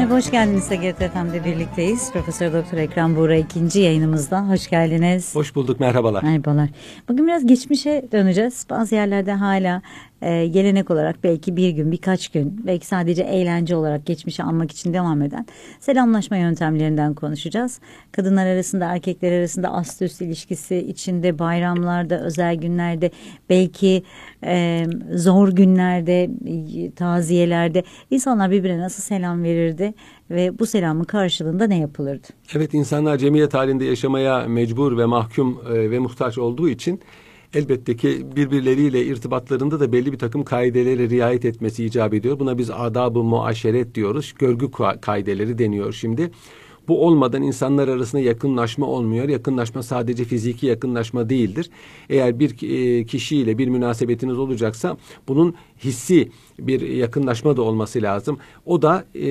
Merhaba, hoş geldiniz SGRT birlikteyiz. Profesör Doktor Ekrem Buğra ikinci yayınımızda. Hoş geldiniz. Hoş bulduk, merhabalar. Merhabalar. Bugün biraz geçmişe döneceğiz. Bazı yerlerde hala e, gelenek olarak belki bir gün, birkaç gün, belki sadece eğlence olarak geçmişi anmak için devam eden selamlaşma yöntemlerinden konuşacağız. Kadınlar arasında, erkekler arasında ast üst ilişkisi içinde bayramlarda, özel günlerde, belki e, zor günlerde, taziyelerde insanlar birbirine nasıl selam verirdi ve bu selamın karşılığında ne yapılırdı? Evet, insanlar cemiyet halinde yaşamaya mecbur ve mahkum e, ve muhtaç olduğu için elbette ki birbirleriyle irtibatlarında da belli bir takım kaidelere riayet etmesi icap ediyor. Buna biz adab-ı muaşeret diyoruz. Görgü kaideleri deniyor şimdi. Bu olmadan insanlar arasında yakınlaşma olmuyor. Yakınlaşma sadece fiziki yakınlaşma değildir. Eğer bir e, kişiyle bir münasebetiniz olacaksa bunun hissi bir yakınlaşma da olması lazım. O da e,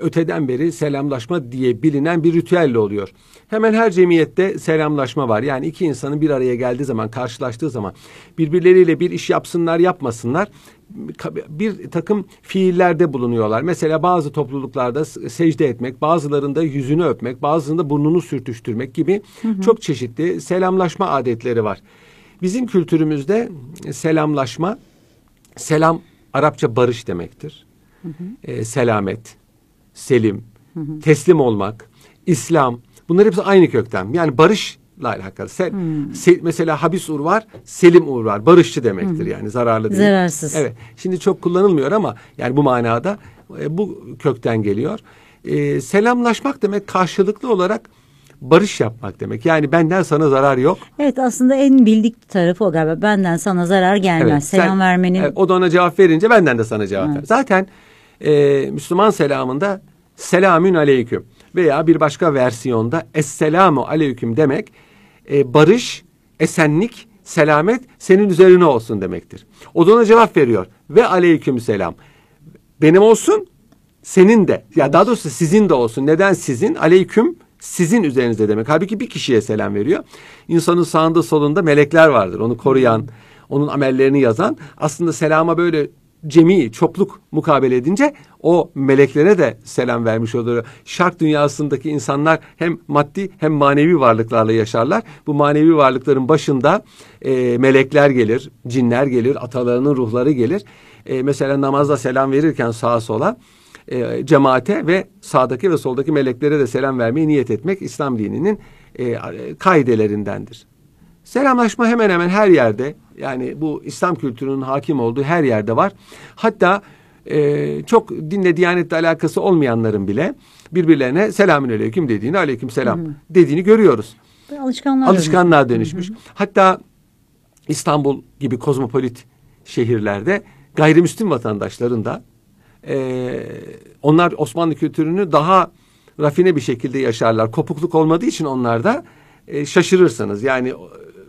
öteden beri selamlaşma diye bilinen bir ritüelle oluyor. Hemen her cemiyette selamlaşma var. Yani iki insanın bir araya geldiği zaman, karşılaştığı zaman birbirleriyle bir iş yapsınlar, yapmasınlar bir takım fiillerde bulunuyorlar. Mesela bazı topluluklarda secde etmek, bazılarında yüzünü öpmek, bazılarında burnunu sürtüştürmek gibi hı hı. çok çeşitli selamlaşma adetleri var. Bizim kültürümüzde selamlaşma, selam Arapça barış demektir. Hı hı. E, selamet, selim, hı hı. teslim olmak, İslam bunlar hepsi aynı kökten. Yani barış la alakalı. Sel, hmm. se, mesela habis ur var, selim ur var. Barışçı demektir hmm. yani zararlı değil. Zararsız. Evet. Şimdi çok kullanılmıyor ama yani bu manada e, bu kökten geliyor. E, selamlaşmak demek karşılıklı olarak barış yapmak demek. Yani benden sana zarar yok. Evet aslında en bildik tarafı o galiba. Benden sana zarar gelmez. Evet, Selam sen, vermenin. Evet, o da ona cevap verince benden de sana cevap evet. ver. Zaten e, Müslüman selamında selamün aleyküm veya bir başka versiyonda esselamu aleyküm demek e, barış, esenlik, selamet senin üzerine olsun demektir. O da ona cevap veriyor. Ve aleyküm selam. Benim olsun, senin de. Ya daha doğrusu sizin de olsun. Neden sizin? Aleyküm sizin üzerinizde demek. Halbuki bir kişiye selam veriyor. İnsanın sağında solunda melekler vardır. Onu koruyan, onun amellerini yazan. Aslında selama böyle cemi, çokluk mukabele edince o meleklere de selam vermiş olur. Şark dünyasındaki insanlar hem maddi hem manevi varlıklarla yaşarlar. Bu manevi varlıkların başında e, melekler gelir, cinler gelir, atalarının ruhları gelir. E, mesela namazda selam verirken sağa sola e, cemaate ve sağdaki ve soldaki meleklere de selam vermeyi niyet etmek İslam dininin e, kaidelerindendir. Selamlaşma hemen hemen her yerde yani bu İslam kültürünün hakim olduğu her yerde var. Hatta e, çok dinle diyanetle alakası olmayanların bile birbirlerine selamün aleyküm dediğini aleyküm selam hı dediğini görüyoruz. Alışkanlığa, Alışkanlığa dönüşmüş. Hı Hatta İstanbul gibi kozmopolit şehirlerde gayrimüslim vatandaşların da e, onlar Osmanlı kültürünü daha rafine bir şekilde yaşarlar. Kopukluk olmadığı için onlarda e, şaşırırsınız. Yani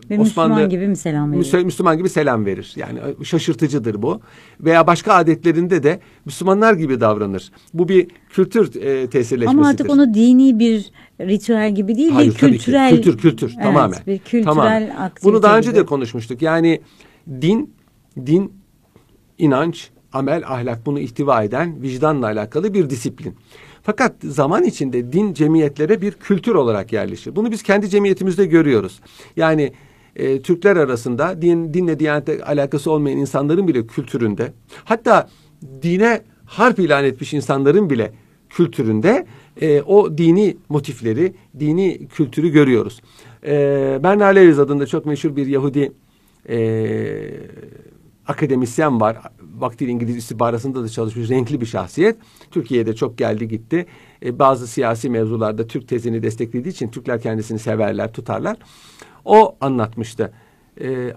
ve Osmanlı, Müslüman gibi mi selam verir? Müslüman gibi selam verir. Yani şaşırtıcıdır bu. Veya başka adetlerinde de Müslümanlar gibi davranır. Bu bir kültür e, tesirleşmesidir. Ama artık onu dini bir ritüel gibi değil Hayır, bir kültürel. Kültür kültür evet, tamamen. Bir kültürel tamamen. aktivite Bunu daha önce gibi. de konuşmuştuk. Yani din din inanç, amel, ahlak bunu ihtiva eden vicdanla alakalı bir disiplin. Fakat zaman içinde din cemiyetlere bir kültür olarak yerleşir. Bunu biz kendi cemiyetimizde görüyoruz. Yani e, Türkler arasında din, dinle diyanete alakası olmayan insanların bile kültüründe hatta dine harp ilan etmiş insanların bile kültüründe e, o dini motifleri, dini kültürü görüyoruz. E, Bernard Lewis adında çok meşhur bir Yahudi e, akademisyen var. Vaktiyle İngiliz istihbaratında da çalışmış renkli bir şahsiyet. Türkiye'de çok geldi gitti. E, bazı siyasi mevzularda Türk tezini desteklediği için Türkler kendisini severler, tutarlar. O anlatmıştı. E,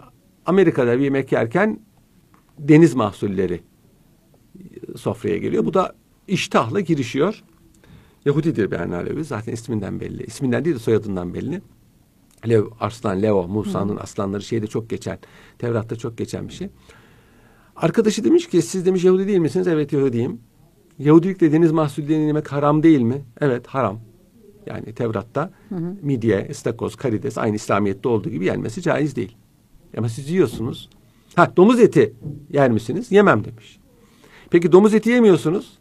Amerika'da bir yemek yerken deniz mahsulleri sofraya geliyor. Bu da iştahla girişiyor. Yahudidir Bernard Lewis. Zaten isminden belli. İsminden değil de soyadından belli. Lev, Arslan, Leo, Musa'nın aslanları şeyde çok geçen. Tevrat'ta çok geçen bir şey. Arkadaşı demiş ki siz demiş Yahudi değil misiniz? Evet Yahudiyim. Yahudilik deniz mahsullerini yemek haram değil mi? Evet haram. Yani Tevrat'ta hı hı. midye, istakoz, karides aynı İslamiyet'te olduğu gibi yenmesi caiz değil. Ama siz yiyorsunuz. Ha domuz eti yer misiniz? Yemem demiş. Peki domuz eti yemiyorsunuz.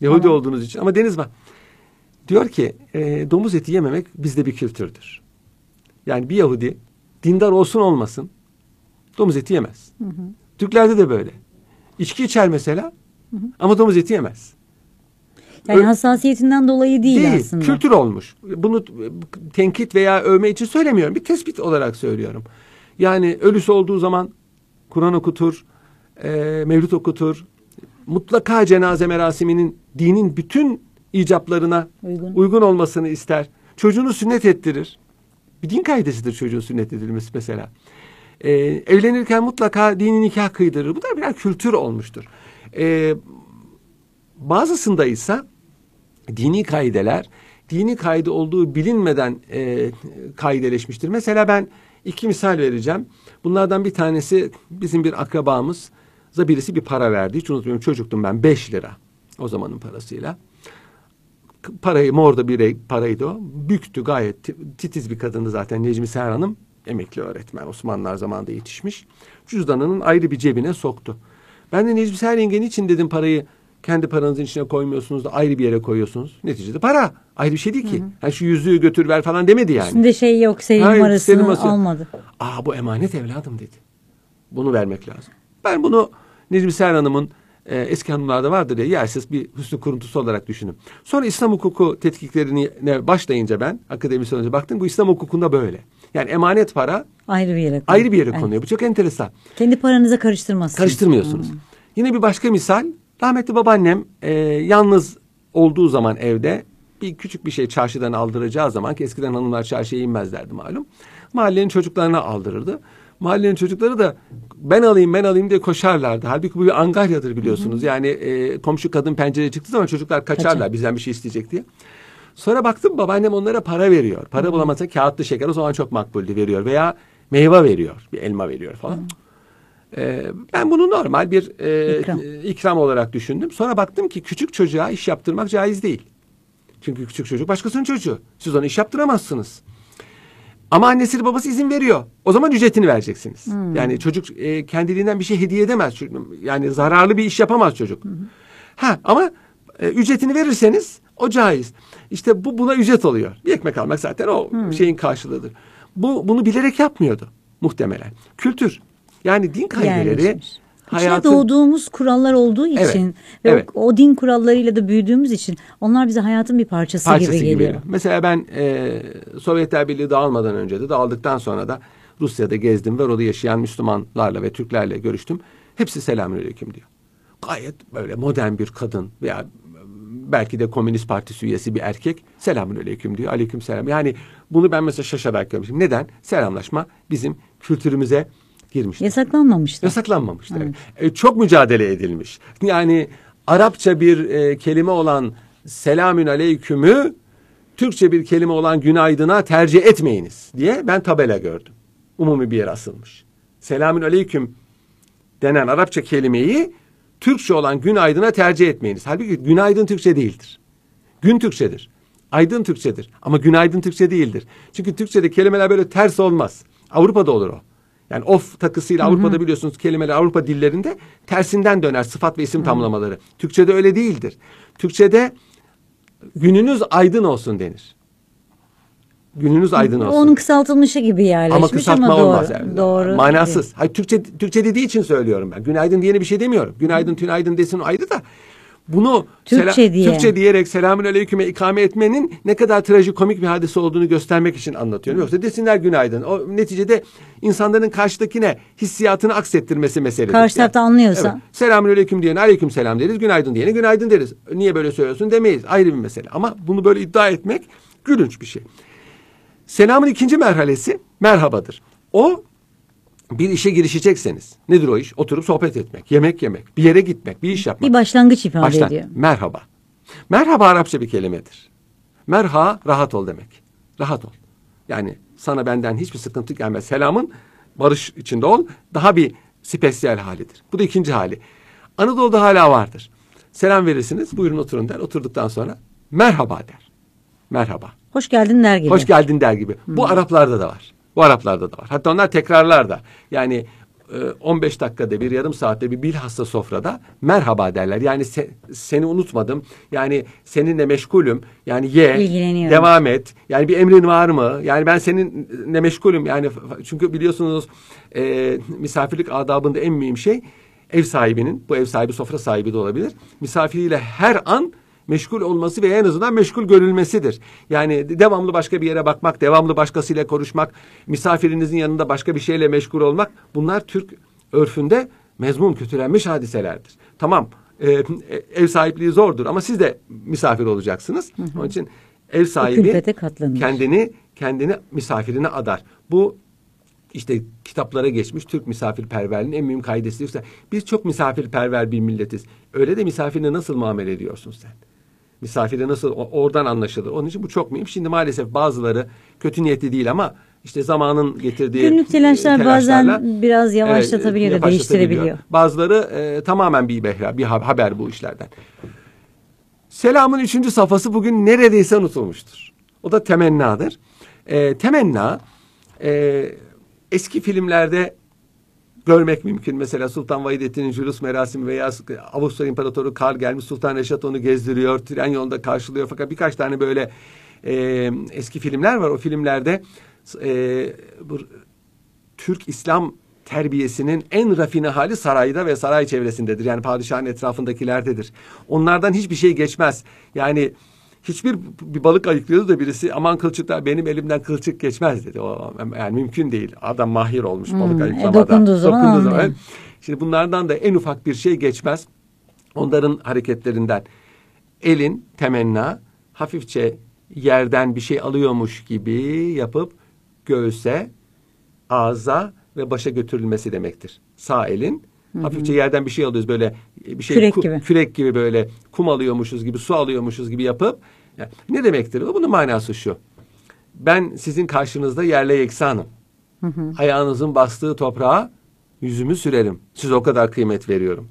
Yahudi Tamam. olduğunuz için. Ama Deniz var. Diyor ki e, domuz eti yememek bizde bir kültürdür. Yani bir Yahudi dindar olsun olmasın domuz eti yemez. Türklerde de böyle. İçki içer mesela ama domuz eti yemez. Yani Ö- hassasiyetinden dolayı değil, Değil, aslında. kültür olmuş. Bunu tenkit veya övme için söylemiyorum. Bir tespit olarak söylüyorum. Yani ölüsü olduğu zaman Kur'an okutur, e, mevlüt okutur. Mutlaka cenaze merasiminin dinin bütün icaplarına Uygun. uygun olmasını ister. Çocuğunu sünnet ettirir. Bir din kaidesidir çocuğun sünnet edilmesi mesela. E, evlenirken mutlaka dini nikah kıydırır. Bu da birer kültür olmuştur. E, bazısında ise dini kaideler dini kaide olduğu bilinmeden e, kaideleşmiştir. Mesela ben iki misal vereceğim. Bunlardan bir tanesi bizim bir akrabamız birisi bir para verdi. Hiç unutmuyorum çocuktum ben 5 lira o zamanın parasıyla. Parayı morda bir paraydı o. Büktü gayet ti- titiz bir kadındı zaten Necmi Seher Hanım. Emekli öğretmen Osmanlılar zamanında yetişmiş. Cüzdanının ayrı bir cebine soktu. Ben de Necmi Seher yengenin için dedim parayı kendi paranızın içine koymuyorsunuz da ayrı bir yere koyuyorsunuz. Neticede para. Ayrı bir şey değil ki. Ha şu yüzüğü götür ver falan demedi yani. Üstünde şey yok, seri Hayır, numarasını seri numarası yok. almadı. Aa bu emanet evladım dedi. Bunu vermek lazım. Ben bunu Necmi Seher Hanım'ın e, eski hanımlarda vardır ya yersiz bir hüsnü kuruntusu olarak düşünün. Sonra İslam hukuku tetkiklerine başlayınca ben akademisyen önce baktım bu İslam hukukunda böyle. Yani emanet para Ayrı bir yere konuyor. ayrı bir yere Evet. konuyor. Bu çok enteresan. Kendi paranıza karıştırmazsınız. Karıştırmıyorsunuz. Yine bir başka misal. Rahmetli babaannem e, yalnız olduğu zaman evde bir küçük bir şey çarşıdan aldıracağı zaman ki eskiden hanımlar çarşıya inmezlerdi malum. Mahallenin çocuklarına aldırırdı. Mahallenin çocukları da ben alayım ben alayım diye koşarlardı. Halbuki bu bir angaryadır biliyorsunuz. Yani e, komşu kadın pencereye çıktığı zaman çocuklar kaçarlar Kaçar. bizden bir şey isteyecek diye. Sonra baktım babaannem onlara para veriyor. Para bulamazsa kağıtlı şeker o zaman çok makbuldü veriyor. Veya meyve veriyor. Bir elma veriyor falan. Ee, ben bunu normal bir e, İkram. e, ikram olarak düşündüm. Sonra baktım ki küçük çocuğa iş yaptırmak caiz değil. Çünkü küçük çocuk başkasının çocuğu. Siz ona iş yaptıramazsınız. Ama annesi babası izin veriyor. O zaman ücretini vereceksiniz. Yani çocuk e, kendiliğinden bir şey hediye edemez. Yani zararlı bir iş yapamaz çocuk. Ha ama e, ücretini verirseniz o caiz. İşte bu buna ücret oluyor. Bir ekmek almak zaten o şeyin karşılığıdır. Bu bunu bilerek yapmıyordu muhtemelen. Kültür. Yani din kaideleri Yerleşmiş. İçine hayatın doğduğumuz kurallar olduğu için Evet, ve evet. O, o din kurallarıyla da büyüdüğümüz için onlar bize hayatın bir parçası, parçası gibi geliyor. Mesela ben e, Sovyetler Birliği dağılmadan önce de dağıldıktan sonra da Rusya'da gezdim ve orada yaşayan Müslümanlarla ve Türklerle görüştüm. Hepsi selamünaleyküm diyor. Gayet böyle modern bir kadın veya belki de Komünist Partisi üyesi bir erkek selamünaleyküm diyor. Aleykümselam. Yani bunu ben mesela şaşarak görmüşüm. Neden? Selamlaşma bizim kültürümüze girmiş. Yasaklanmamıştı. Yasaklanmamıştır. evet. E, çok mücadele edilmiş. Yani Arapça bir e, kelime olan selamün aleykümü Türkçe bir kelime olan günaydına tercih etmeyiniz diye ben tabela gördüm. Umumi bir yere asılmış. Selamün aleyküm denen Arapça kelimeyi Türkçe olan günaydına tercih etmeyiniz. Halbuki günaydın Türkçe değildir. Gün Türkçedir. Aydın Türkçedir. Ama günaydın Türkçe değildir. Çünkü Türkçe'de kelimeler böyle ters olmaz. Avrupa'da olur o. Yani of takısıyla Avrupa'da biliyorsunuz kelimeler Avrupa dillerinde tersinden döner sıfat ve isim tamlamaları. Türkçe'de öyle değildir. Türkçe'de gününüz aydın olsun denir. Gününüz aydın olsun. Onun kısaltılmışı gibi yerleşmiş Ama ama, kısaltma doğru. olmaz yani. Doğru. Manasız. Hayır, Türkçe, Türkçe dediği için söylüyorum ben. Günaydın diyene bir şey demiyorum. Günaydın, tünaydın desin o ayrı da. Bunu Türkçe sela- diye. Türkçe diyerek selamün aleyküme ikame etmenin ne kadar trajikomik bir hadise olduğunu göstermek için anlatıyorum. Yoksa desinler günaydın. O neticede insanların karşıdakine hissiyatını aksettirmesi meselesi. Karşı tarafta anlıyorsa. Evet. Selamün aleyküm diyene aleyküm selam deriz. Günaydın diyene günaydın deriz. Niye böyle söylüyorsun demeyiz. Ayrı bir mesele. Ama bunu böyle iddia etmek gülünç bir şey. Selamın ikinci merhalesi merhabadır. O bir işe girişecekseniz nedir o iş? Oturup sohbet etmek, yemek yemek, bir yere gitmek, bir iş yapmak. Bir başlangıç ifade Baştan, ediyor. Merhaba. Merhaba Arapça bir kelimedir. Merha rahat ol demek. Rahat ol. Yani sana benden hiçbir sıkıntı gelmez. Selamın barış içinde ol. Daha bir spesiyel halidir. Bu da ikinci hali. Anadolu'da hala vardır. Selam verirsiniz. Buyurun oturun der. Oturduktan sonra merhaba der. Merhaba. Hoş geldin der gibi. Hoş geldin der gibi. Bu Araplarda da var. Bu Araplarda da var. Hatta onlar tekrarlar da. Yani e, 15 dakikada bir yarım saatte bir bilhassa sofrada merhaba derler. Yani se, seni unutmadım. Yani seninle meşgulüm. Yani ye, devam et. Yani bir emrin var mı? Yani ben seninle meşgulüm. Yani çünkü biliyorsunuz e, misafirlik adabında en mühim şey ev sahibinin, bu ev sahibi sofra sahibi de olabilir. Misafiriyle her an meşgul olması veya en azından meşgul görülmesidir. Yani devamlı başka bir yere bakmak, devamlı başkasıyla konuşmak, misafirinizin yanında başka bir şeyle meşgul olmak bunlar Türk örfünde mezmum kötülenmiş hadiselerdir. Tamam e, ev sahipliği zordur ama siz de misafir olacaksınız. Onun için ev sahibi kendini kendini misafirine adar. Bu işte kitaplara geçmiş Türk misafirperverliğinin en mühim kaidesidir. İşte Biz çok misafirperver bir milletiz. Öyle de misafirine nasıl muamele ediyorsun sen? Misafire nasıl oradan anlaşılır. Onun için bu çok mühim. Şimdi maalesef bazıları kötü niyetli değil ama işte zamanın getirdiği Günlük telaşlar e, bazen biraz yavaşlatabiliyor da, yavaşlatabiliyor. değiştirebiliyor. Bazıları e, tamamen bir behra, bir ha- haber bu işlerden. Selamın üçüncü safhası bugün neredeyse unutulmuştur. O da temennadır. E, temenna e, eski filmlerde görmek mümkün. Mesela Sultan Vahidettin'in Julus merasimi veya Avusturya İmparatoru Karl gelmiş Sultan Reşat onu gezdiriyor. Tren yolunda karşılıyor. Fakat birkaç tane böyle e, eski filmler var. O filmlerde e, bu Türk İslam terbiyesinin en rafine hali sarayda ve saray çevresindedir. Yani padişahın etrafındakilerdedir. Onlardan hiçbir şey geçmez. Yani hiçbir bir balık ayıklıyordu da birisi aman kılçıklar benim elimden kılçık geçmez dedi. O yani mümkün değil. Adam mahir olmuş balık Hmm, e, ayıklamada. dokunduğu zaman anlıyor. Evet. Şimdi bunlardan da en ufak bir şey geçmez. Onların hareketlerinden elin temenna hafifçe yerden bir şey alıyormuş gibi yapıp göğse, ağza ve başa götürülmesi demektir. Sağ elin hafifçe yerden bir şey alıyoruz böyle bir şey Kürek ku- gibi. kürek gibi böyle kum alıyormuşuz gibi su alıyormuşuz gibi yapıp yani ne demektir? bu? Bunun manası şu. Ben sizin karşınızda yerle yeksanım. Ayağınızın bastığı toprağa yüzümü sürerim. Size o kadar kıymet veriyorum.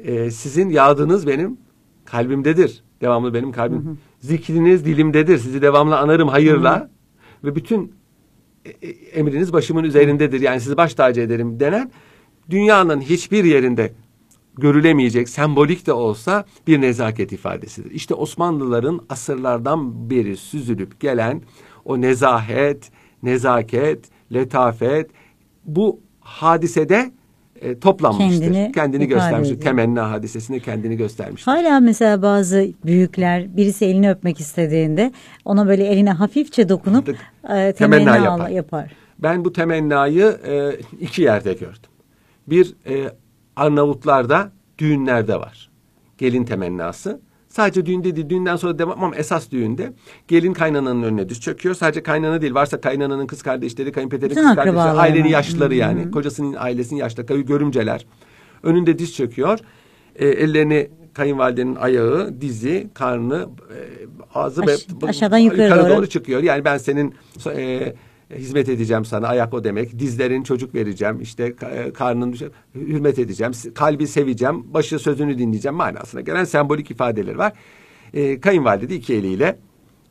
Ee, sizin yağdığınız benim kalbimdedir. Devamlı benim kalbim. Zikriniz dilimdedir. Sizi devamlı anarım hayırla. Ve bütün e- e- emriniz başımın üzerindedir. Yani sizi baş tacı ederim denen dünyanın hiçbir yerinde görülemeyecek sembolik de olsa bir nezaket ifadesidir. İşte Osmanlıların asırlardan beri süzülüp gelen o nezahet, nezaket, letafet bu hadisede e, toplanmıştır. Kendini Kendini, göstermiştir. ediyor. Temenna hadisesinde kendini göstermiştir. Hala mesela bazı büyükler birisi elini öpmek istediğinde ona böyle eline hafifçe dokunup e, Temenna yapar. yapar. Ben bu temennayı e, iki yerde gördüm. Bir e, Arnavutlarda düğünlerde var. Gelin temennası. Sadece düğünde değil, düğünden sonra devam ama esas düğünde gelin kaynananın önüne düz çöküyor. Sadece kaynana değil, varsa kaynananın kız kardeşleri, kayınpederin Bütün kız kardeşleri, ailenin yaşlıları yani. Kocasının ailesinin yaşlıları, görümceler. Önünde diz çöküyor. E, ellerini kayınvalidenin ayağı, dizi, karnı, e, ağzı Aş- ve aşağıdan yukarı doğru. çıkıyor. Yani ben senin e, hizmet edeceğim sana ayak o demek. Dizlerin çocuk vereceğim. işte e, karnın hürmet edeceğim. Kalbi seveceğim. Başı sözünü dinleyeceğim manasına gelen sembolik ifadeleri var. E, kayınvalide de iki eliyle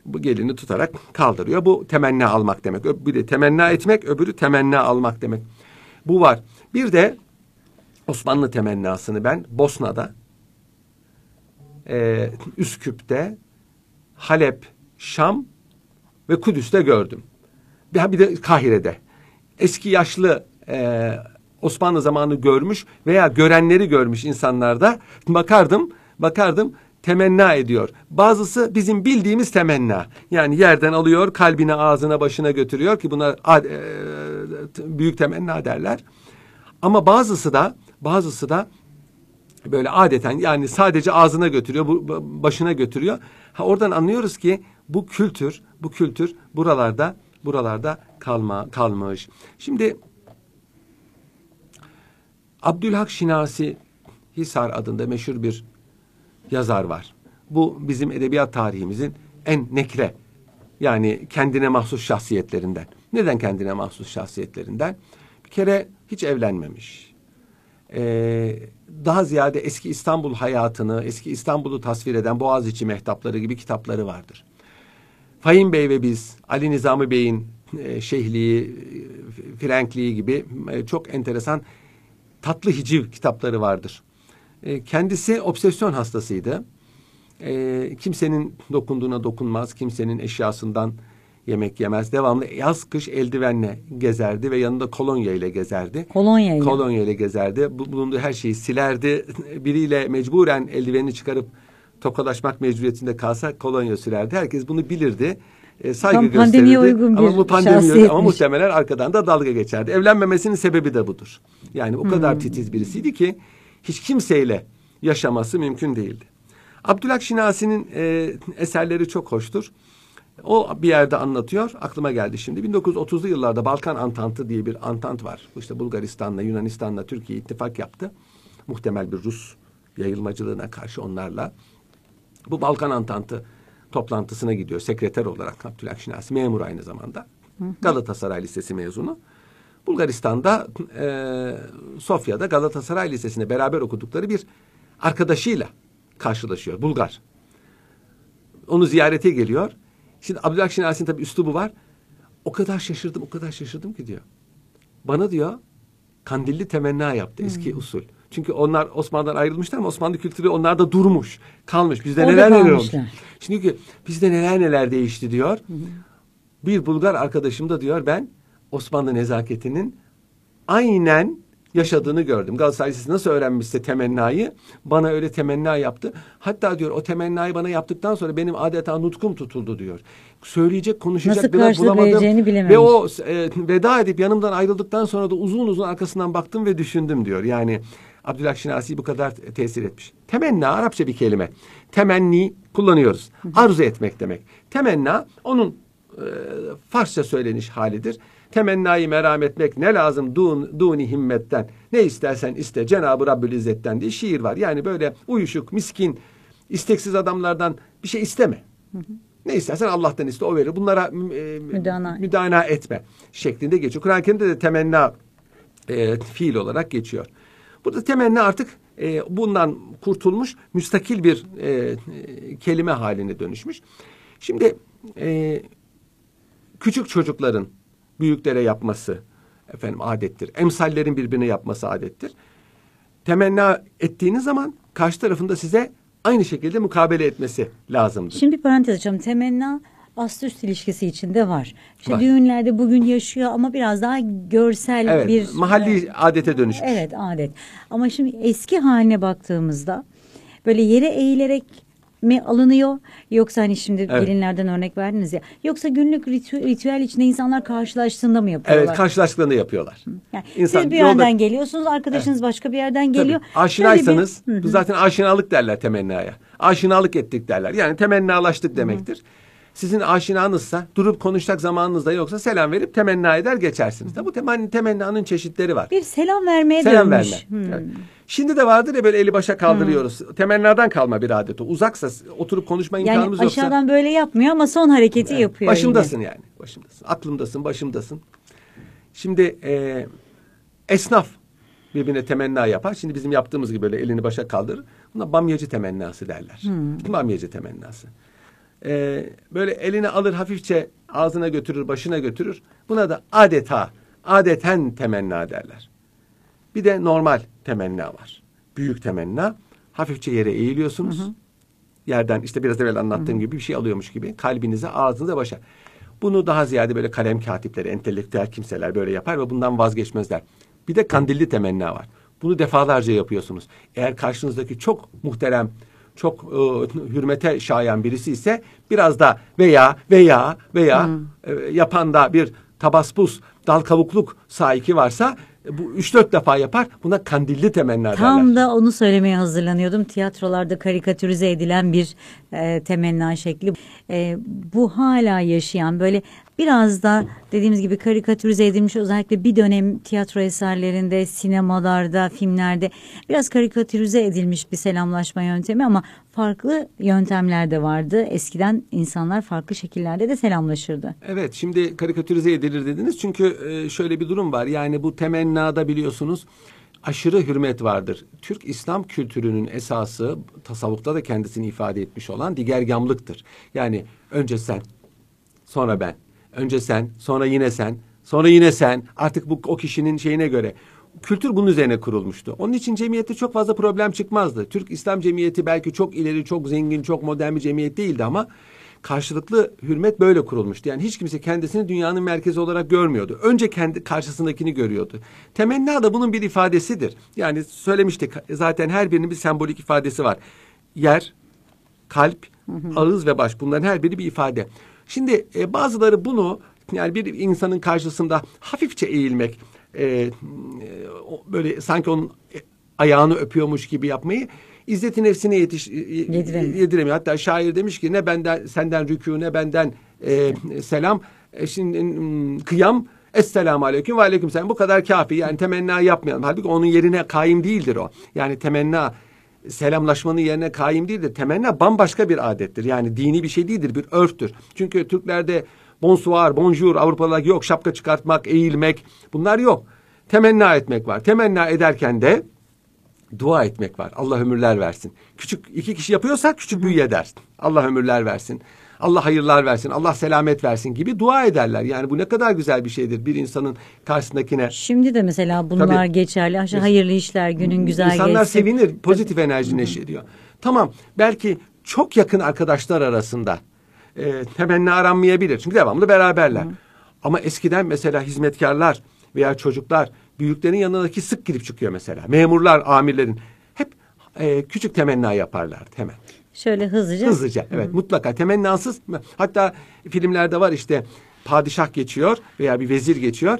bu gelini tutarak kaldırıyor. Bu temenni almak demek. Ö- Bir de temenna etmek, öbürü temenni almak demek. Bu var. Bir de Osmanlı temennasını ben Bosna'da, e, Üsküp'te, Halep, Şam ve Kudüs'te gördüm. Bir, de Kahire'de. Eski yaşlı e, Osmanlı zamanı görmüş veya görenleri görmüş insanlarda bakardım, bakardım temenna ediyor. Bazısı bizim bildiğimiz temenna. Yani yerden alıyor, kalbine, ağzına, başına götürüyor ki buna e, büyük temenna derler. Ama bazısı da bazısı da böyle adeten yani sadece ağzına götürüyor, başına götürüyor. Ha oradan anlıyoruz ki bu kültür, bu kültür buralarda buralarda kalma kalmış. Şimdi Abdülhak Şinasi Hisar adında meşhur bir yazar var. Bu bizim edebiyat tarihimizin en nekre yani kendine mahsus şahsiyetlerinden. Neden kendine mahsus şahsiyetlerinden? Bir kere hiç evlenmemiş. Ee, daha ziyade eski İstanbul hayatını, eski İstanbul'u tasvir eden Boğaziçi Mehtapları gibi kitapları vardır. Fahim Bey ve biz Ali Nizami Bey'in e, şeyhliği, e, frenkliği gibi e, çok enteresan tatlı hiciv kitapları vardır. E, kendisi obsesyon hastasıydı. E, kimsenin dokunduğuna dokunmaz, kimsenin eşyasından yemek yemez. Devamlı yaz kış eldivenle gezerdi ve yanında kolonya ile gezerdi. Kolonya ile. Kolonya ile gezerdi. Bu- Bulunduğu her şeyi silerdi. Biriyle mecburen eldivenini çıkarıp tokalaşmak mecburiyetinde kalsa kolonya sürerdi. Herkes bunu bilirdi. E, saygı Tam pandemiye gösterirdi. uygun ama bu pandemiye uygun ama muhtemelen arkadan da dalga geçerdi. Evlenmemesinin sebebi de budur. Yani o Hmm. kadar titiz birisiydi ki hiç kimseyle yaşaması mümkün değildi. Abdülhak Şinasi'nin e, eserleri çok hoştur. O bir yerde anlatıyor. Aklıma geldi şimdi. 1930'lu yıllarda Balkan Antantı diye bir antant var. İşte Bulgaristan'la, Yunanistan'la Türkiye ittifak yaptı. Muhtemel bir Rus yayılmacılığına karşı onlarla. Bu Balkan Antantı toplantısına gidiyor sekreter olarak Abdülhak Şinasi. Memur aynı zamanda. Galatasaray Lisesi mezunu. Bulgaristan'da e, Sofya'da Galatasaray Lisesi'nde beraber okudukları bir arkadaşıyla karşılaşıyor. Bulgar. Onu ziyarete geliyor. Şimdi Abdülhak Şinasi'nin tabii üslubu var. O kadar şaşırdım, o kadar şaşırdım ki diyor. Bana diyor kandilli temenna yaptı eski usul. Çünkü onlar Osmanlı'dan ayrılmışlar ama Osmanlı kültürü onlarda durmuş, kalmış. Bizde Orada neler neler olmuş. ki bizde neler neler değişti diyor. Bir Bulgar arkadaşım da diyor ben Osmanlı nezaketinin aynen yaşadığını gördüm. Galatasaray Lisesi nasıl öğrenmişse temennayı bana öyle temenna yaptı. Hatta diyor o temennayı bana yaptıktan sonra benim adeta nutkum tutuldu diyor. Söyleyecek, konuşacak Nasıl bulamadım. bilememiş. Ve o e, veda edip yanımdan ayrıldıktan sonra da uzun uzun arkasından baktım ve düşündüm diyor. Yani Abdülhak Şinasi bu kadar tesir etmiş. Temenna Arapça bir kelime. Temenni kullanıyoruz. Arzu etmek demek. Temenna onun e, Farsça söyleniş halidir. Temennayı meram etmek ne lazım dun, duni himmetten ne istersen iste Cenab-ı Rabbül İzzet'ten diye şiir var. Yani böyle uyuşuk, miskin, isteksiz adamlardan bir şey isteme. Ne istersen Allah'tan iste o verir. Bunlara e, Müdana. müdana etme şeklinde geçiyor. Kur'an-ı Kerim'de de temenna e, fiil olarak geçiyor. Burada temenni artık e, bundan kurtulmuş, müstakil bir e, kelime haline dönüşmüş. Şimdi e, küçük çocukların büyüklere yapması efendim adettir. Emsallerin birbirine yapması adettir. Temenna ettiğiniz zaman karşı tarafında size aynı şekilde mukabele etmesi lazımdır. Şimdi bir parantez açalım. Temenna ast üst ilişkisi içinde var. İşte Var. düğünlerde bugün yaşıyor ama biraz daha görsel Evet, bir mahalli adete dönüşmüş. Evet adet. Ama şimdi eski haline baktığımızda böyle yere eğilerek mi alınıyor yoksa hani şimdi Evet. gelinlerden örnek verdiniz ya yoksa günlük ritü- ritüel içinde insanlar karşılaştığında mı yapıyorlar? Evet, karşılaştıklarını yapıyorlar. Yani İnsan siz bir yolda- yerden geliyorsunuz arkadaşınız başka bir yerden geliyor. Tabii. Aşinaysanız bir- bu zaten aşinalık derler temennaya. Aşinalık ettik derler. Yani temennalaştık demektir. Sizin aşinanızsa durup konuşacak zamanınız da yoksa selam verip temenna eder geçersiniz. Tabi bu temen, temennanın çeşitleri var. bir selam vermeye Selam dönmüş. verme. Hmm. Şimdi de vardır ya böyle eli başa kaldırıyoruz. Temennadan kalma bir adet o. Uzaksa oturup konuşma Yani imkanımız yoksa. aşağıdan böyle yapmıyor ama son hareketi Evet, yapıyor. Başımdasın yani. Başımdasın. Aklımdasın, başımdasın. Şimdi e, esnaf birbirine temenna yapar. Şimdi bizim yaptığımız gibi böyle elini başa kaldırır. Buna bamyacı temennası derler. Bamyacı temennası. E, böyle elini alır hafifçe ağzına götürür, başına götürür. Buna da adeta, adeten temenna derler. Bir de normal temenna var. Büyük temenna. Hafifçe yere eğiliyorsunuz. Yerden işte biraz evvel anlattığım gibi bir şey alıyormuş gibi kalbinize, ağzınıza, başa. Bunu daha ziyade böyle kalem katipleri, entelektüel kimseler böyle yapar ve bundan vazgeçmezler. Bir de kandilli temenna var. Bunu defalarca yapıyorsunuz. Eğer karşınızdaki çok muhterem, çok e, hürmete şayan birisi ise biraz da veya veya veya e, yapan da bir tabaspus, dal kavukluk sahiki varsa e, bu üç dört defa yapar. Buna kandilli temenna Tam derler. da onu söylemeye hazırlanıyordum. Tiyatrolarda karikatürize edilen bir e, temenna şekli. E, bu hala yaşayan böyle biraz da dediğimiz gibi karikatürize edilmiş özellikle bir dönem tiyatro eserlerinde, sinemalarda, filmlerde biraz karikatürize edilmiş bir selamlaşma yöntemi ama farklı yöntemler de vardı. Eskiden insanlar farklı şekillerde de selamlaşırdı. Evet şimdi karikatürize edilir dediniz. Çünkü e, şöyle bir durum var. Yani bu temennada biliyorsunuz aşırı hürmet vardır. Türk İslam kültürünün esası tasavvufta da kendisini ifade etmiş olan digergamlıktır. Yani önce sen, sonra ben. Önce sen, sonra yine sen, sonra yine sen. Artık bu o kişinin şeyine göre. Kültür bunun üzerine kurulmuştu. Onun için cemiyette çok fazla problem çıkmazdı. Türk İslam Cemiyeti belki çok ileri, çok zengin, çok modern bir cemiyet değildi ama karşılıklı hürmet böyle kurulmuştu. Yani hiç kimse kendisini dünyanın merkezi olarak görmüyordu. Önce kendi karşısındakini görüyordu. Temenna da bunun bir ifadesidir. Yani söylemiştik zaten her birinin bir sembolik ifadesi var. Yer, kalp, ağız ve baş bunların her biri bir ifade. Şimdi e, bazıları bunu yani bir insanın karşısında hafifçe eğilmek, e, e, böyle sanki onun ayağını öpüyormuş gibi yapmayı İzzeti nefsine yetiş, yediremiyor. yediremiyor. Hatta şair demiş ki ne benden senden rükû ne benden e, selam e, şimdi kıyam Esselamu aleyküm ve aleyküm selam. Bu kadar kafi. Yani temenna yapmayalım. Halbuki onun yerine kaim değildir o. Yani temenna selamlaşmanın yerine kaim değildir. Temenna bambaşka bir adettir. Yani dini bir şey değildir. Bir örftür. Çünkü Türklerde bonsoir, bonjour, Avrupalılar yok. Şapka çıkartmak, eğilmek bunlar yok. Temenna etmek var. Temenna ederken de dua etmek var. Allah ömürler versin. Küçük iki kişi yapıyorsa küçük büyü edersin. Allah ömürler versin. Allah hayırlar versin, Allah selamet versin gibi dua ederler. Yani bu ne kadar güzel bir şeydir bir insanın karşısındakine. Şimdi de mesela bunlar Tabii, geçerli. Aşağı hayırlı işler, günün güzel İnsanlar geçsin. sevinir, pozitif enerji neşrediyor. Tamam, belki çok yakın arkadaşlar arasında e, temenni aranmayabilir. Çünkü devamlı beraberler. Hı. Ama eskiden mesela hizmetkarlar veya çocuklar büyüklerin yanındaki sık girip çıkıyor mesela. Memurlar, amirlerin hep e, küçük temenna yaparlardı hemen. Şöyle hızlıca. Hızlıca evet Hı. mutlaka temennasız. Hatta filmlerde var işte padişah geçiyor veya bir vezir geçiyor.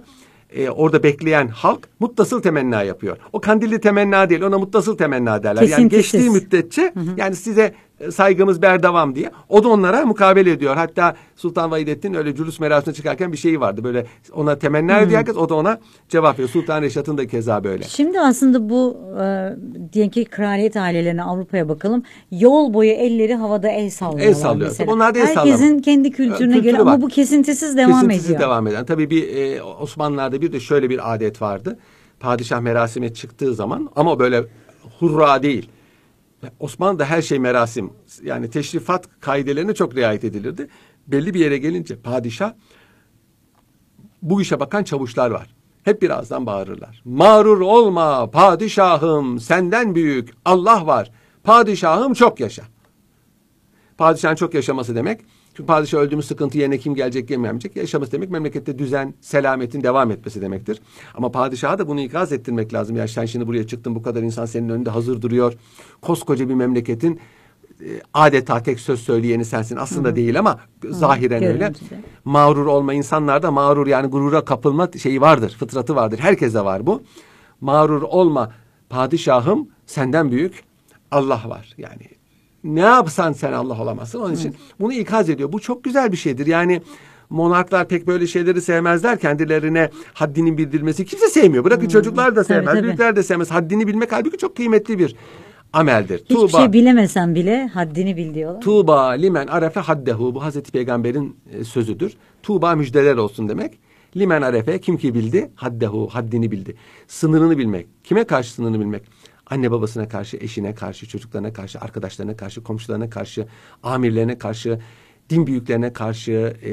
Ee, orada bekleyen halk muttasıl temenna yapıyor. O kandilli temenna değil ona muttasıl temenna derler. Kesintisiz. Yani geçtiği müddetçe hı hı. yani size saygımız berdavam diye. O da onlara mukabele ediyor. Hatta Sultan Vahidettin öyle cülüs merasimine çıkarken bir şeyi vardı. Böyle ona temenni ediyor herkes. O da ona cevap veriyor. Sultan Reşat'ın da keza böyle. Şimdi aslında bu e, diyelim ki kraliyet ailelerine Avrupa'ya bakalım. Yol boyu elleri havada el sallıyorlar. El sallıyor. Mesela. Onlar da el Herkesin sallama. kendi kültürüne Kültürü göre var. ama bu kesintisiz devam kesintisiz ediyor. devam eden. Tabii bir e, Osmanlılar'da bir de şöyle bir adet vardı. Padişah merasime çıktığı zaman ama böyle hurra değil Osmanlı'da her şey merasim. Yani teşrifat kaidelerine çok riayet edilirdi. Belli bir yere gelince padişah bu işe bakan çavuşlar var. Hep birazdan bağırırlar. Mağrur olma padişahım senden büyük Allah var. Padişahım çok yaşa. Padişahın çok yaşaması demek padişah öldüğümüz sıkıntı yerine kim gelecek gelmeyecek. Yaşaması demek memlekette düzen, selametin devam etmesi demektir. Ama padişaha da bunu ikaz ettirmek lazım. Ya sen şimdi buraya çıktın bu kadar insan senin önünde hazır duruyor. Koskoca bir memleketin e, adeta tek söz söyleyeni sensin. Aslında Hı. değil ama Hı. zahiren Hı. öyle. Mağrur olma insanlarda mağrur yani gurura kapılma şeyi vardır. Fıtratı vardır. Herkese var bu. Mağrur olma padişahım senden büyük Allah var. Yani ne yapsan sen Allah olamazsın. Onun için bunu ikaz ediyor. Bu çok güzel bir şeydir. Yani monarklar pek böyle şeyleri sevmezler. Kendilerine haddinin bildirilmesi kimse sevmiyor. Bırakın hmm. çocuklar da sevmez, tabii, tabii. büyükler de sevmez. Haddini bilmek halbuki çok kıymetli bir ameldir. Hiçbir Tuğba, şey bilemesen bile haddini bil diyorlar. Tuğba limen arefe haddehu. Bu Hazreti Peygamber'in e, sözüdür. Tuğba müjdeler olsun demek. Limen arefe kim ki bildi haddehu haddini bildi. Sınırını bilmek. Kime karşı sınırını bilmek? Anne babasına karşı, eşine karşı, çocuklarına karşı, arkadaşlarına karşı, komşularına karşı, amirlerine karşı, din büyüklerine karşı, e,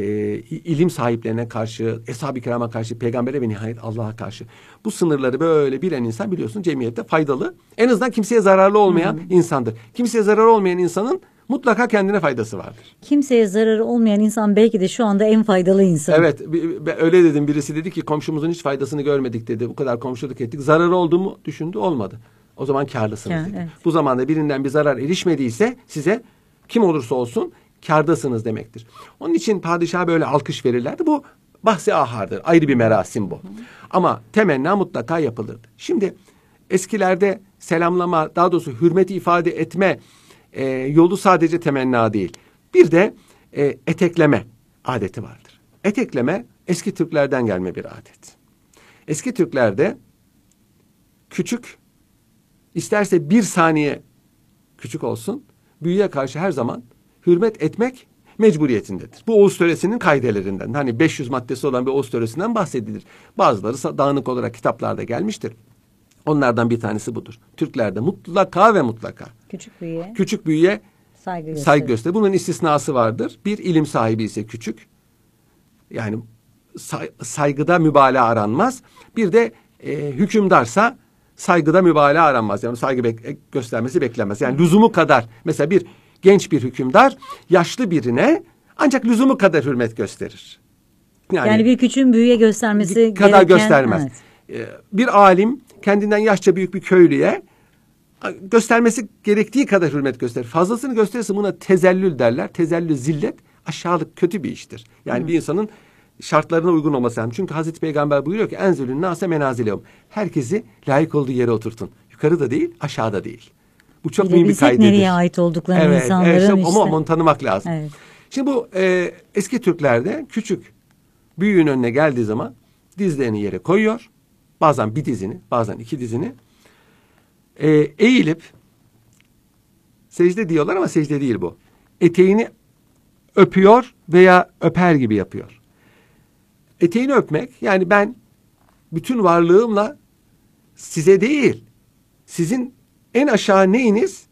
ilim sahiplerine karşı, eshab-ı kirama karşı, peygambere ve nihayet Allah'a karşı. Bu sınırları böyle bilen insan biliyorsun cemiyette faydalı. En azından kimseye zararlı olmayan hmm. insandır. Kimseye zarar olmayan insanın mutlaka kendine faydası vardır. Kimseye zararı olmayan insan belki de şu anda en faydalı insan. Evet öyle dedim birisi dedi ki komşumuzun hiç faydasını görmedik dedi. Bu kadar komşuluk ettik. Zararı oldu mu düşündü olmadı. O zaman karlısınız ya, Evet. Bu zamanda birinden bir zarar erişmediyse size kim olursa olsun kardasınız demektir. Onun için padişaha böyle alkış verirlerdi. Bu bahsi ahardır. Ayrı bir merasim bu. Hı. Ama temenna mutlaka yapılırdı. Şimdi eskilerde selamlama daha doğrusu hürmeti ifade etme e, yolu sadece temenna değil. Bir de e, etekleme adeti vardır. Etekleme eski Türklerden gelme bir adet. Eski Türklerde küçük isterse bir saniye küçük olsun, büyüye karşı her zaman hürmet etmek mecburiyetindedir. Bu Oğuz töresinin kaidelerinden. Hani 500 maddesi olan bir Oğuz töresinden bahsedilir. Bazıları dağınık olarak kitaplarda gelmiştir. Onlardan bir tanesi budur. Türklerde mutlaka ve mutlaka. Küçük büyüye. Küçük büyüye saygı gösterir. Saygı gösterir. Bunun istisnası vardır. Bir ilim sahibi ise küçük. Yani say- saygıda mübalağa aranmaz. Bir de e, hükümdarsa saygıda mübalağa aranmaz. Yani saygı bek- göstermesi beklenmez. Yani lüzumu kadar mesela bir genç bir hükümdar yaşlı birine ancak lüzumu kadar hürmet gösterir. Yani, bir küçüğün büyüye göstermesi kadar gereken, göstermez. evet. Ee, Bir alim kendinden yaşça büyük bir köylüye göstermesi gerektiği kadar hürmet gösterir. Fazlasını gösterirse buna tezellül derler. Tezellül zillet aşağılık kötü bir iştir. Yani bir insanın şartlarına uygun olması lazım. Çünkü Hazreti Peygamber buyuruyor ki enzülün nase menazilehum. Herkesi layık olduğu yere oturtun. Yukarıda değil, aşağıda değil. Bu çok mühim bir kaydedir. nereye ait olduklarını Evet, insanların evet işte. ama onu tanımak lazım. Evet. Şimdi bu e, eski Türklerde küçük büyüğün önüne geldiği zaman dizlerini yere koyuyor. Bazen bir dizini, bazen iki dizini. E, eğilip secde diyorlar ama secde değil bu. Eteğini öpüyor veya öper gibi yapıyor. Eteğini öpmek yani ben bütün varlığımla size değil sizin en aşağı neyiniz?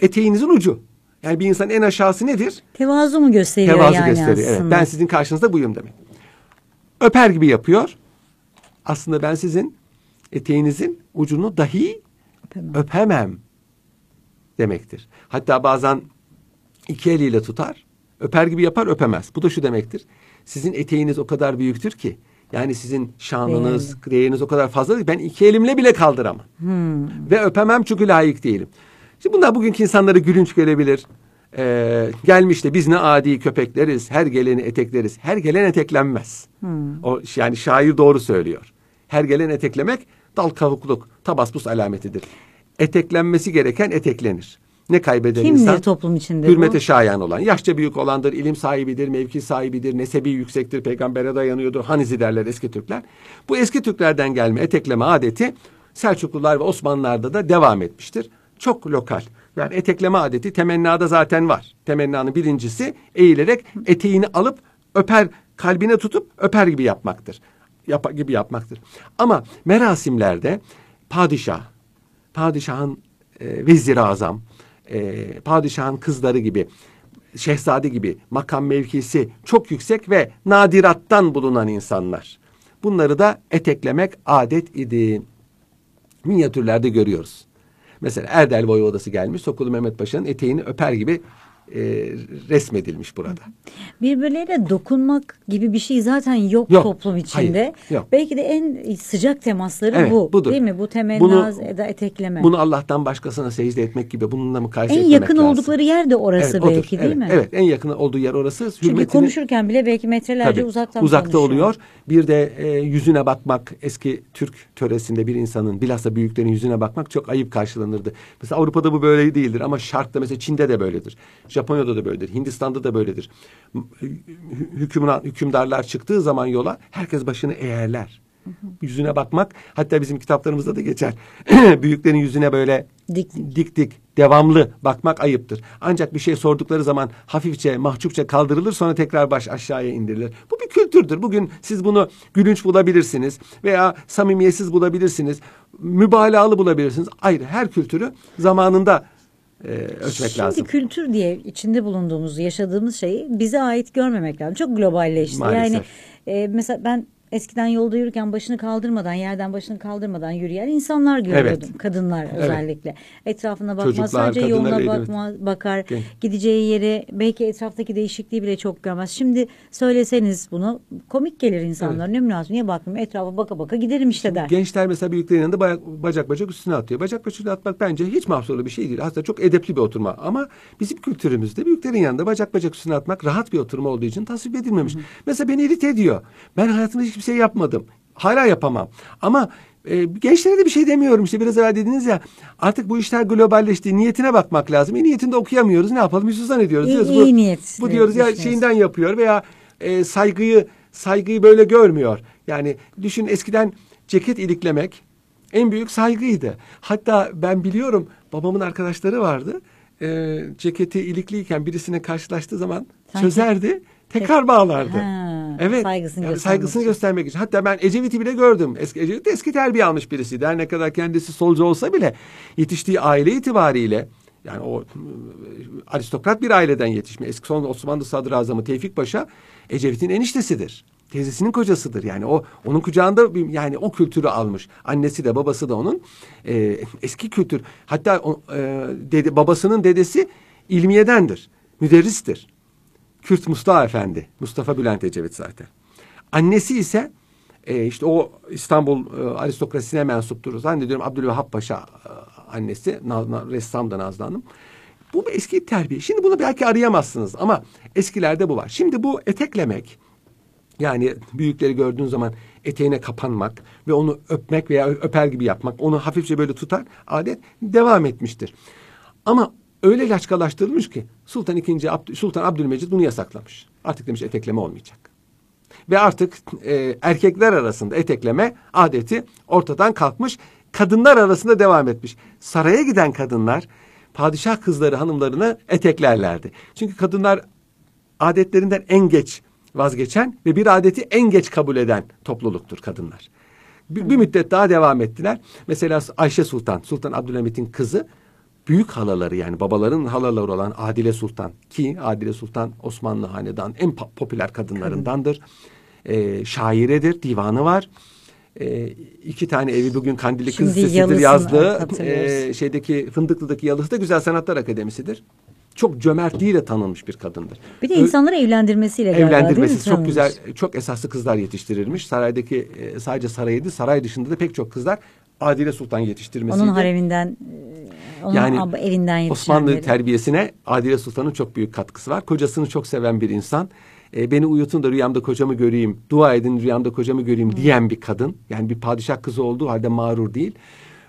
Eteğinizin ucu. Yani bir insanın en aşağısı nedir? Tevazu mu gösteriyor Tevazu yani gösteriyor. Evet, aslında? ben sizin karşınızda buyum demek. Öper gibi yapıyor. Aslında ben sizin eteğinizin ucunu dahi Öpemem. öpemem demektir. Hatta bazen iki eliyle tutar, öper gibi yapar, öpemez. Bu da şu demektir. Sizin eteğiniz o kadar büyüktür ki, yani sizin şanınız, değeriniz o kadar fazla ben iki elimle bile kaldıramam. Hmm. Ve öpemem çünkü layık değilim. Şimdi bunlar bugünkü insanlara gülünç gelebilir. Ee, gelmiş de biz ne adi köpekleriz, her geleni etekleriz. Her gelen eteklenmez. O yani şair doğru söylüyor. Her gelen eteklemek dal kavukluk, tabaspus alametidir. Eteklenmesi gereken eteklenir. Ne kaybeder Kimdir insan? toplum içinde Hürmete bu? şayan olan, yaşça büyük olandır, ilim sahibidir, mevki sahibidir, nesebi yüksektir, peygambere dayanıyordur. Hanizi derler eski Türkler. Bu eski Türklerden gelme etekleme adeti Selçuklular ve Osmanlılar'da da devam etmiştir. Çok lokal. Yani etekleme adeti temennada zaten var. Temennanın birincisi eğilerek eteğini alıp öper, kalbine tutup öper gibi yapmaktır. Yap, gibi yapmaktır. Ama merasimlerde padişah, padişahın e, vezir azam, e, padişahın kızları gibi, şehzade gibi makam mevkisi çok yüksek ve nadirattan bulunan insanlar. Bunları da eteklemek adet idi. Minyatürlerde görüyoruz. Mesela Erdel Voyvodası gelmiş, Sokulu Mehmet Paşa'nın eteğini öper gibi e, resmedilmiş burada. Birbirlerine dokunmak gibi bir şey zaten yok, Yok, toplum içinde. hayır, yok. Belki de en sıcak temasları Evet, bu. budur. Değil mi? Bu temenni Bunu- eda etekleme. Bunu Allah'tan başkasına secde etmek gibi bununla mukayese en etmemek yakın lazım. oldukları yer de orası Evet, odur. belki değil Evet, mi? Evet, en yakın olduğu yer orası. Çünkü Hürmetini- konuşurken bile belki metrelerce Tabii, uzaktan uzakta konuşuyor. oluyor. Bir de e, yüzüne bakmak eski Türk töresinde bir insanın bilhassa büyüklerin yüzüne bakmak çok ayıp karşılanırdı. Mesela Avrupa'da bu böyle değildir ama Şark'ta mesela Çin'de de böyledir. Japonya'da da böyledir. Hindistan'da da böyledir. Hü- Hükümran, hükümdarlar çıktığı zaman yola herkes başını eğerler. Yüzüne bakmak hatta bizim kitaplarımızda da geçer. Büyüklerin yüzüne böyle Dik dik. dik dik devamlı bakmak ayıptır. Ancak bir şey sordukları zaman hafifçe mahcupça kaldırılır sonra tekrar baş aşağıya indirilir. Bu bir kültürdür. Bugün siz bunu gülünç bulabilirsiniz veya samimiyetsiz bulabilirsiniz. Mübalağalı bulabilirsiniz. Ayrı her kültürü zamanında e, ölçmek Şimdi lazım. kültür diye içinde bulunduğumuz, yaşadığımız şeyi bize ait görmemek lazım. Çok globalleşti. Maalesef. Yani e, mesela ben eskiden yolda yürürken başını kaldırmadan, yerden başını kaldırmadan yürüyen insanlar görüyordum. Kadınlar özellikle. Etrafına bakmaz, Çocuklar, sadece yoluna evet. bakmaz, bakar. Genç. Gideceği yeri, belki etraftaki değişikliği bile çok görmez. Şimdi söyleseniz bunu komik gelir insanlar. Ne münasebet, niye bakmıyorum? Etrafa baka baka giderim işte der. Gençler mesela büyüklerin yanında bacak, bacak bacak üstüne atıyor. Bacak bacak üstüne atmak bence hiç mahsurlu bir şey değil. Aslında çok edepli bir oturma. Ama bizim kültürümüzde büyüklerin yanında bacak bacak üstüne atmak rahat bir oturma olduğu için tasvip edilmemiş. Mesela beni irite ediyor. Ben hayatımda hiçbir şey yapmadım. Hala yapamam. Ama e, gençlere de bir şey demiyorum. İşte biraz evvel dediniz ya artık bu işler globalleşti. Niyetine bakmak lazım. E, niyetinde okuyamıyoruz. Ne yapalım? Hüsnüzan ediyoruz. İyi- Diyoruz, iyi bu, niyet Bu diyoruz ya şeyinden yapıyor veya e, saygıyı saygıyı böyle görmüyor. Yani düşün eskiden ceket iliklemek en büyük saygıydı. Hatta ben biliyorum babamın arkadaşları vardı. E, ceketi ilikliyken birisine karşılaştığı zaman Sanki- çözerdi. Tekrar bağlardı. Ha, evet. saygısını yani göstermek saygısını için. göstermek için. Hatta ben Ecevit'i bile gördüm. Eski Ecevit eski terbiye almış birisiydi. Her ne kadar kendisi solcu olsa bile yetiştiği aile itibariyle yani o e, aristokrat bir aileden yetişme. Eski son Osmanlı Sadrazamı Tevfik Paşa Ecevit'in eniştesidir. teyzesinin kocasıdır. Yani o onun kucağında bir- yani o kültürü almış. Annesi de babası da onun e, eski kültür. Hatta o, e, dede, babasının dedesi ilmiyedendir. Müderristir. Kürt Mustafa Efendi. Mustafa Bülent Ecevit zaten. Annesi ise e, işte o İstanbul e, aristokrasisine mensuptur. Zannediyorum Abdülvehhab Paşa e, annesi. Na, na, ressam da Nazlı Hanım. Bu eski terbiye. Şimdi bunu belki arayamazsınız ama eskilerde bu var. Şimdi bu eteklemek yani büyükleri gördüğün zaman eteğine kapanmak ve onu öpmek veya öper gibi yapmak, onu hafifçe böyle tutar adet devam etmiştir. Ama öyle laçkalaştırılmış ki Sultan II. Abd Sultan Abdülmecid bunu yasaklamış. Artık demiş etekleme olmayacak. Ve artık e, erkekler arasında etekleme adeti ortadan kalkmış. Kadınlar arasında devam etmiş. Saraya giden kadınlar padişah kızları hanımlarını eteklerlerdi. Çünkü kadınlar adetlerinden en geç vazgeçen ve bir adeti en geç kabul eden topluluktur kadınlar. Bir, bir müddet daha devam ettiler. Mesela Ayşe Sultan, Sultan Abdülhamit'in kızı büyük halaları yani babaların halaları olan Adile Sultan ki Adile Sultan Osmanlı hanedan en popüler kadınlarındandır. Ee, şairedir, divanı var. Ee, iki tane evi bugün Kandilli Kız Şimdi Yalısını yazdığı e, şeydeki Fındıklı'daki Yalısı da Güzel Sanatlar Akademisi'dir. Çok cömertliğiyle tanınmış bir kadındır. Bir de Ö- insanları evlendirmesiyle galiba değil mi? Evlendirmesi çok güzel, çok esaslı kızlar yetiştirilmiş. Saraydaki e, sadece sarayıydı, saray dışında da pek çok kızlar Adile Sultan yetiştirmesiydi. Onun hareminden, e, onun Yani evinden Osmanlı yetişenleri. terbiyesine Adile Sultan'ın çok büyük katkısı var. Kocasını çok seven bir insan. E, beni uyutun da rüyamda kocamı göreyim, dua edin rüyamda kocamı göreyim diyen bir kadın. Yani bir padişah kızı olduğu halde mağrur değil.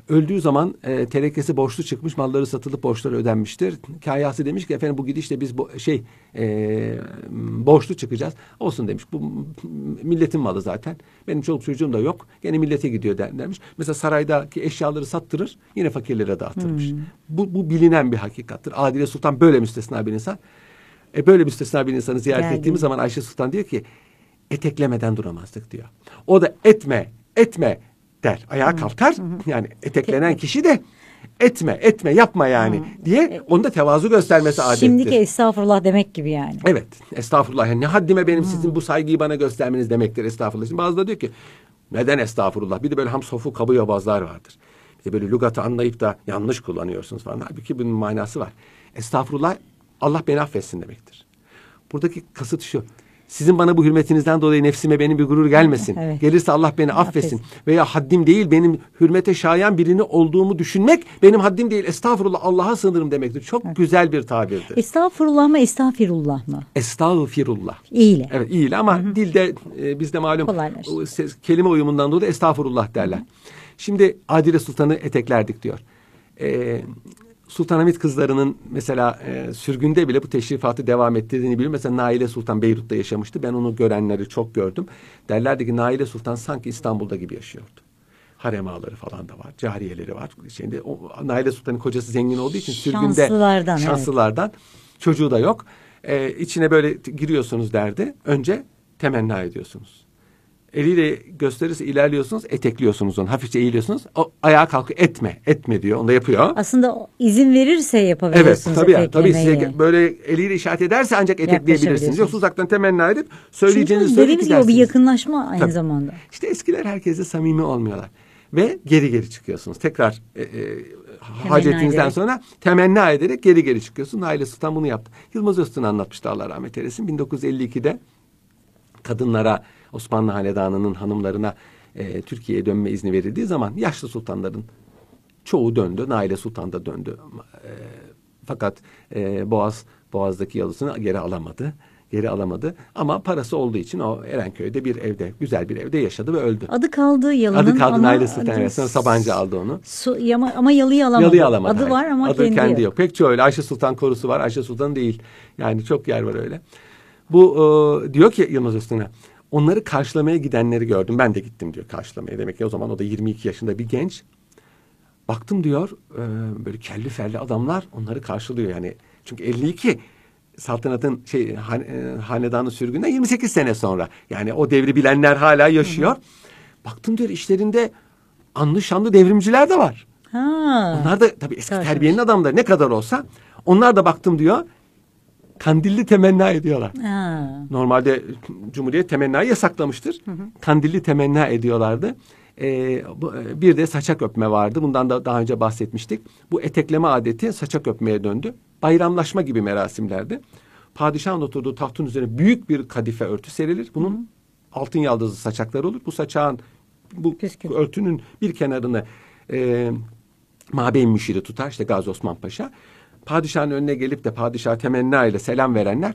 Öldüğü zaman e, terekesi borçlu çıkmış, malları satılıp borçları ödenmiştir. Kahyası demiş ki efendim bu gidişle biz bo- şey e, borçlu çıkacağız. Olsun demiş. Bu milletin malı zaten. Benim çoluk çocuğum da yok. Gene millete gidiyor der- dermiş. Mesela saraydaki eşyaları sattırır, yine fakirlere dağıtırmış. Bu, bu bilinen bir hakikattir. Adile Sultan böyle müstesna bir insan. E böyle müstesna bir insanı ziyaret Geldi. ettiğimiz zaman Ayşe Sultan diyor ki eteklemeden duramazdık diyor. O da etme, etme der. Ayağa kalkar. Yani eteklenen kişi de etme, etme, yapma yani diye onda tevazu göstermesi adettir. Şimdiki estağfurullah demek gibi yani. Evet. Estağfurullah. Yani ne haddime benim sizin bu saygıyı bana göstermeniz demektir estağfurullah. Şimdi bazıları diyor ki neden estağfurullah? Bir de böyle ham sofu kabı yobazlar vardır. Bir de böyle lügatı anlayıp da yanlış kullanıyorsunuz falan. Halbuki bunun manası var. Estağfurullah Allah beni affetsin demektir. Buradaki kasıt şu. Sizin bana bu hürmetinizden dolayı nefsime benim bir gurur gelmesin. Evet. Gelirse Allah beni affetsin. Affetsin. Veya haddim değil benim hürmete şayan birini olduğumu düşünmek benim haddim değil. Estağfurullah Allah'a sığınırım demektir. Çok güzel bir tabirdir. Estağfurullah mı estağfirullah mı? Estağfirullah. İyiyle. Evet iyi ama dilde e, bizde malum o ses- kelime uyumundan dolayı estağfurullah derler. Şimdi Adile Sultan'ı eteklerdik diyor. E, Sultanahmet kızlarının mesela e, sürgünde bile bu teşrifatı devam ettirdiğini biliyorum. Mesela Naile Sultan Beyrut'ta yaşamıştı. Ben onu görenleri çok gördüm. Derlerdi ki Naile Sultan sanki İstanbul'da gibi yaşıyordu. Harem ağaları falan da var. Cariyeleri var. Şimdi o, Naile Sultan'ın kocası zengin olduğu için sürgünde Şanslılardan, evet. şanslılardan çocuğu da yok. Ee, içine böyle giriyorsunuz derdi. Önce temenna ediyorsunuz. Eliyle gösterirse ilerliyorsunuz, etekliyorsunuz onu. Hafifçe eğiliyorsunuz. O ayağa kalkıyor. Etme, etme diyor. Onu da yapıyor. Aslında izin verirse Evet, yapabiliyorsunuz tabii ya. Tabii size böyle eliyle işaret ederse ancak etekleyebilirsiniz. Yoksa uzaktan temenna edip söyleyeceğinizi söyleyip dediğimiz gibi o bir yakınlaşma aynı Tabii. zamanda. İşte eskiler herkese samimi olmuyorlar. Ve geri geri çıkıyorsunuz. Tekrar e, e, hacetinizden ederek. sonra temenna ederek geri geri çıkıyorsun. Aile Sultan bunu yaptı. Yılmaz Öztürk anlatmıştı Allah rahmet eylesin. 1952'de kadınlara Osmanlı Hanedanı'nın hanımlarına e, Türkiye'ye dönme izni verildiği zaman yaşlı sultanların çoğu döndü. Naile Sultan da döndü. E, fakat e, Boğaz Boğaz'daki yalısını geri alamadı. Geri alamadı. Ama parası olduğu için o Erenköy'de bir evde, güzel bir evde yaşadı ve öldü. Adı kaldı Yalı'nın Adı kaldı ama Naile Sultan. sonra Sabancı aldı onu. Su, yama, ama Yalı'yı alamadı. Yalıyı alamadı. Adı hayır. var ama Adı kendi, kendi, yok. yok. Pek çoğu öyle. Ayşe Sultan korusu var. Ayşe Sultan değil. Yani çok yer var öyle. Bu e, diyor ki Yılmaz Öztürk'e onları karşılamaya gidenleri gördüm. Ben de gittim diyor karşılamaya. Demek ki o zaman o da 22 yaşında bir genç. Baktım diyor e, böyle kelli felli adamlar onları karşılıyor yani. Çünkü 52 saltanatın şey han, e, hanedanı sürgünden 28 sene sonra. Yani o devri bilenler hala yaşıyor. Baktım diyor işlerinde anlı şanlı devrimciler de var. Ha. Onlar da tabii eski terbiyenin adamları ne kadar olsa onlar da baktım diyor kandilli temenna ediyorlar. Ha. Normalde Cumhuriyet temennayı yasaklamıştır. Kandilli temenna ediyorlardı. Ee, bu, bir de saçak öpme vardı. Bundan da daha önce bahsetmiştik. Bu etekleme adeti saçak öpmeye döndü. Bayramlaşma gibi merasimlerdi. Padişahın oturduğu tahtın üzerine büyük bir kadife örtü serilir. Bunun altın yaldızlı saçakları olur. Bu saçağın bu Püskül. örtünün bir kenarını e, Mabeyn müşiri tutar işte Gazi Osman Paşa. Padişahın önüne gelip de padişaha temenna ile selam verenler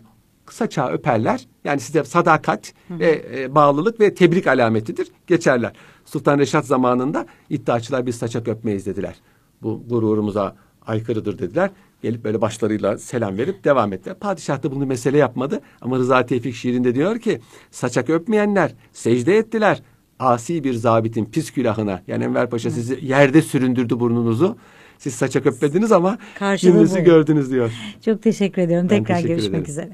saçağı öperler. Yani size sadakat ve e, bağlılık ve tebrik alametidir. Geçerler. Sultan Reşat zamanında iddiaçılar biz saçak öpmeyiz dediler. Bu gururumuza aykırıdır dediler. Gelip böyle başlarıyla selam verip devam ettiler. Padişah da bunu mesele yapmadı. Ama Rıza Tevfik şiirinde diyor ki saçak öpmeyenler secde ettiler. Asi bir zabitin pis külahına. Yani Enver Paşa sizi yerde süründürdü burnunuzu. Siz saçak öpmediniz ama Karşılığı gördünüz diyor. Çok teşekkür ediyorum. Ben Tekrar teşekkür görüşmek ederim. üzere.